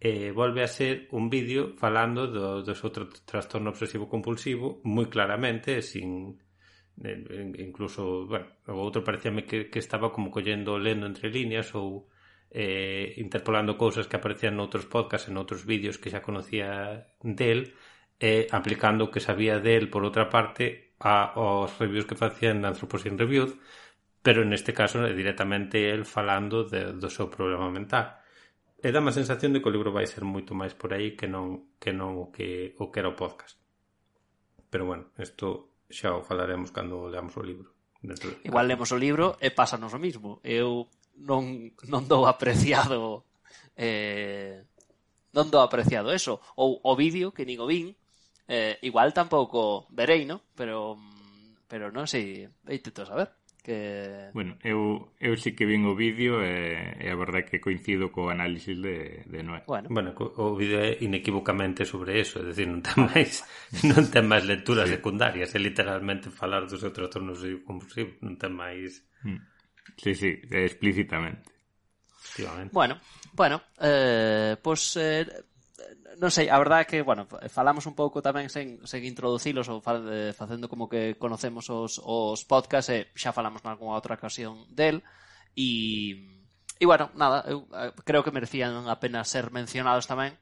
Eh, volve a ser un vídeo falando do, do seu tra trastorno obsesivo compulsivo moi claramente, sin eh, incluso, bueno, o outro parecíame que, que estaba como collendo, lendo entre líneas ou eh, interpolando cousas que aparecían noutros podcasts, en outros vídeos que xa conocía del, e eh, aplicando o que sabía del por outra parte a, aos reviews que facían na Anthropocene Review, pero neste caso é directamente el falando de, do seu problema mental. E dá má sensación de que o libro vai ser moito máis por aí que non que non o que o que era o podcast. Pero bueno, isto xa o falaremos cando leamos o libro. Dentro de... Igual lemos o libro e pásanos o mismo. Eu non non dou apreciado eh non dou apreciado eso ou o vídeo que nin o vin Eh, igual tampouco verei, no? Pero pero non sei, vei tú saber que... Bueno, eu, eu sí que vin o vídeo e, e a verdade que coincido co análisis de, de Noé. Bueno. bueno, o vídeo é inequívocamente sobre eso, é dicir, non ten máis non ten máis lecturas sí. secundarias, é literalmente falar dos seus trastornos compulsivos, non ten máis... Mm. Sí, sí, explícitamente. Bueno, bueno, eh, pois pues, eh, non sei, a verdade é que, bueno, falamos un pouco tamén sen, sen introducilos ou fa, eh, facendo como que conocemos os, os podcast e xa falamos nalgúna outra ocasión del e, e bueno, nada, eu eh, creo que merecían a pena ser mencionados tamén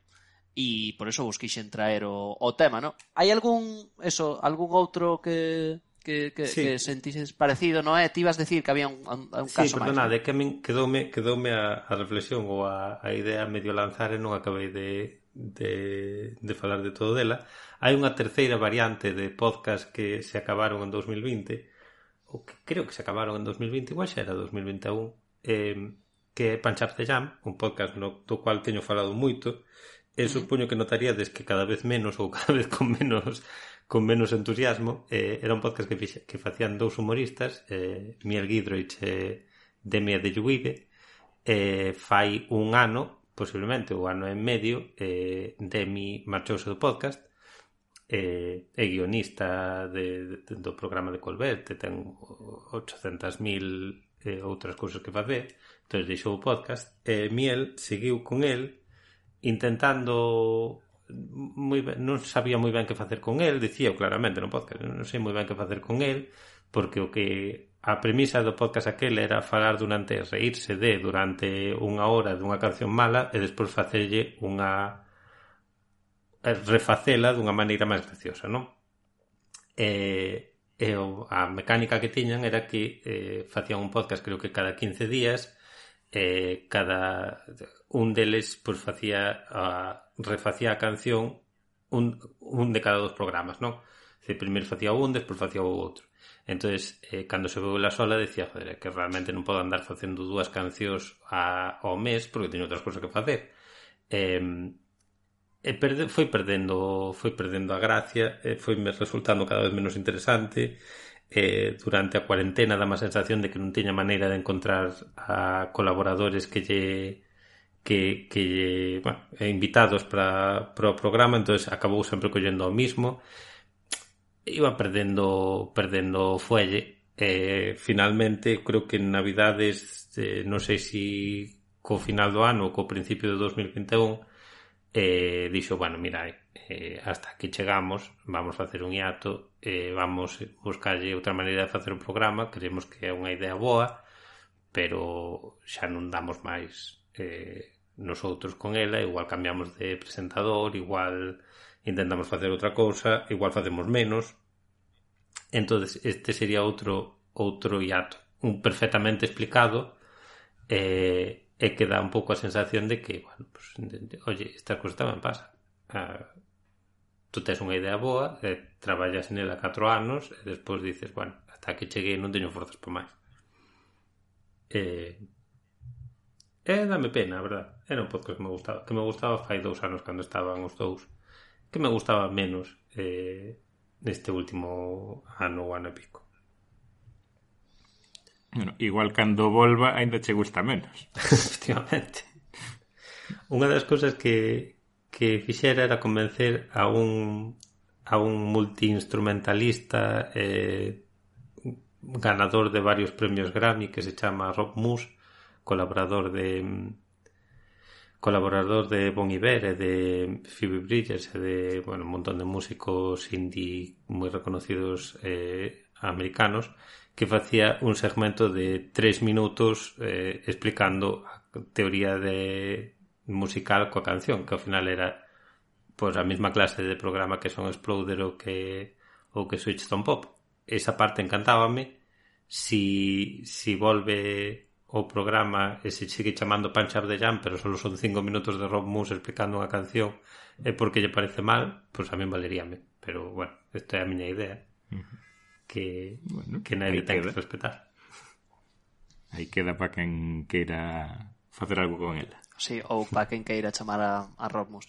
e por eso vos quixen traer o, o tema, ¿no? Hai algún, eso, algún outro que, que, que, sí. que sentises parecido, non é? Eh, ti vas decir que había un, un, un caso sí, perdona, máis. Sí, perdonade, que min quedoume, quedoume a, a reflexión ou a, a idea medio lanzar e non acabei de, de, de falar de todo dela. Hai unha terceira variante de podcast que se acabaron en 2020, ou que creo que se acabaron en 2020, igual xa era 2021, eh, que é Punch Up the Jam, un podcast no, do cual teño falado moito, e supoño que notaríades que cada vez menos ou cada vez con menos con menos entusiasmo, eh, era un podcast que, fixe, que facían dous humoristas, eh, Miel Gidroich e eh, de Adejuide, eh, fai un ano posiblemente o ano e medio eh, Demi marchouse do podcast eh, é guionista de, de, do programa de Colbert ten 800.000 eh, outras cousas que facer entón deixou o podcast e eh, Miel seguiu con el intentando moi ben, non sabía moi ben que facer con el, dicía claramente no podcast, non sei moi ben que facer con el, porque o que a premisa do podcast aquel era falar durante, reírse de durante unha hora dunha canción mala e despois facerlle unha eh, refacela dunha maneira máis graciosa, non? E, e a mecánica que tiñan era que eh, facían un podcast creo que cada 15 días eh, cada un deles pois pues, facía a, refacía a canción un, un de cada dos programas, non? Se primeiro facía un, despois facía o outro entonces eh, cando se veu la sola decía, joder, que realmente non podo andar facendo dúas cancións a, ao mes porque teño outras cousas que facer. Eh, e perde, foi perdendo foi perdendo a gracia, e foi me resultando cada vez menos interesante. Eh, durante a cuarentena dá má sensación de que non teña maneira de encontrar a colaboradores que lle que, que lle, bueno, invitados para, para o programa, entonces acabou sempre collendo o mismo iba perdendo perdendo fuelle. E eh, finalmente creo que en Navidades eh, non sei se si co final do ano ou co principio de 2021 eh, dixo, bueno, mira eh, hasta que chegamos vamos facer un hiato eh, vamos buscarlle outra maneira de facer o programa creemos que é unha idea boa pero xa non damos máis eh, nosotros con ela igual cambiamos de presentador igual intentamos facer outra cousa, igual facemos menos. entonces este sería outro outro hiato, un perfectamente explicado eh, e que dá un pouco a sensación de que, bueno, pues, de, de, oye, esta cousa tamén pasa. Ah, tú tes unha idea boa, eh, traballas nela 4 anos e despois dices, bueno, hasta que cheguei non teño forzas por máis. Eh, eh, dame pena, a verdad. Era un podcast que me gustaba, que me gustaba fai dous anos cando estaban os dous que me gustaba menos eh, neste último ano ou ano e pico. Bueno, igual cando volva aínda che gusta menos. Efectivamente. Unha das cousas que, que fixera era convencer a un a un multiinstrumentalista eh, ganador de varios premios Grammy que se chama Rob Moose, colaborador de colaborador de Bon Iver de Phoebe Bridgers e de, bueno, un montón de músicos indie moi reconocidos eh, americanos que facía un segmento de tres minutos eh, explicando teoría de musical coa canción, que ao final era pois a mesma clase de programa que son Exploder ou que ou que Switchstone Pop. Esa parte encantábame. Si, si volve o programa e se sigue chamando Punch Up the Jam, pero solo son cinco minutos de Rob Moose explicando unha canción e porque lle parece mal, pois a mí valeríame. Pero, bueno, esta é a miña idea. Uh -huh. Que, bueno, que nadie ten queda. que respetar. Aí queda para quen queira facer algo con ela. Sí, ou para quen queira chamar a, a Rob Moose.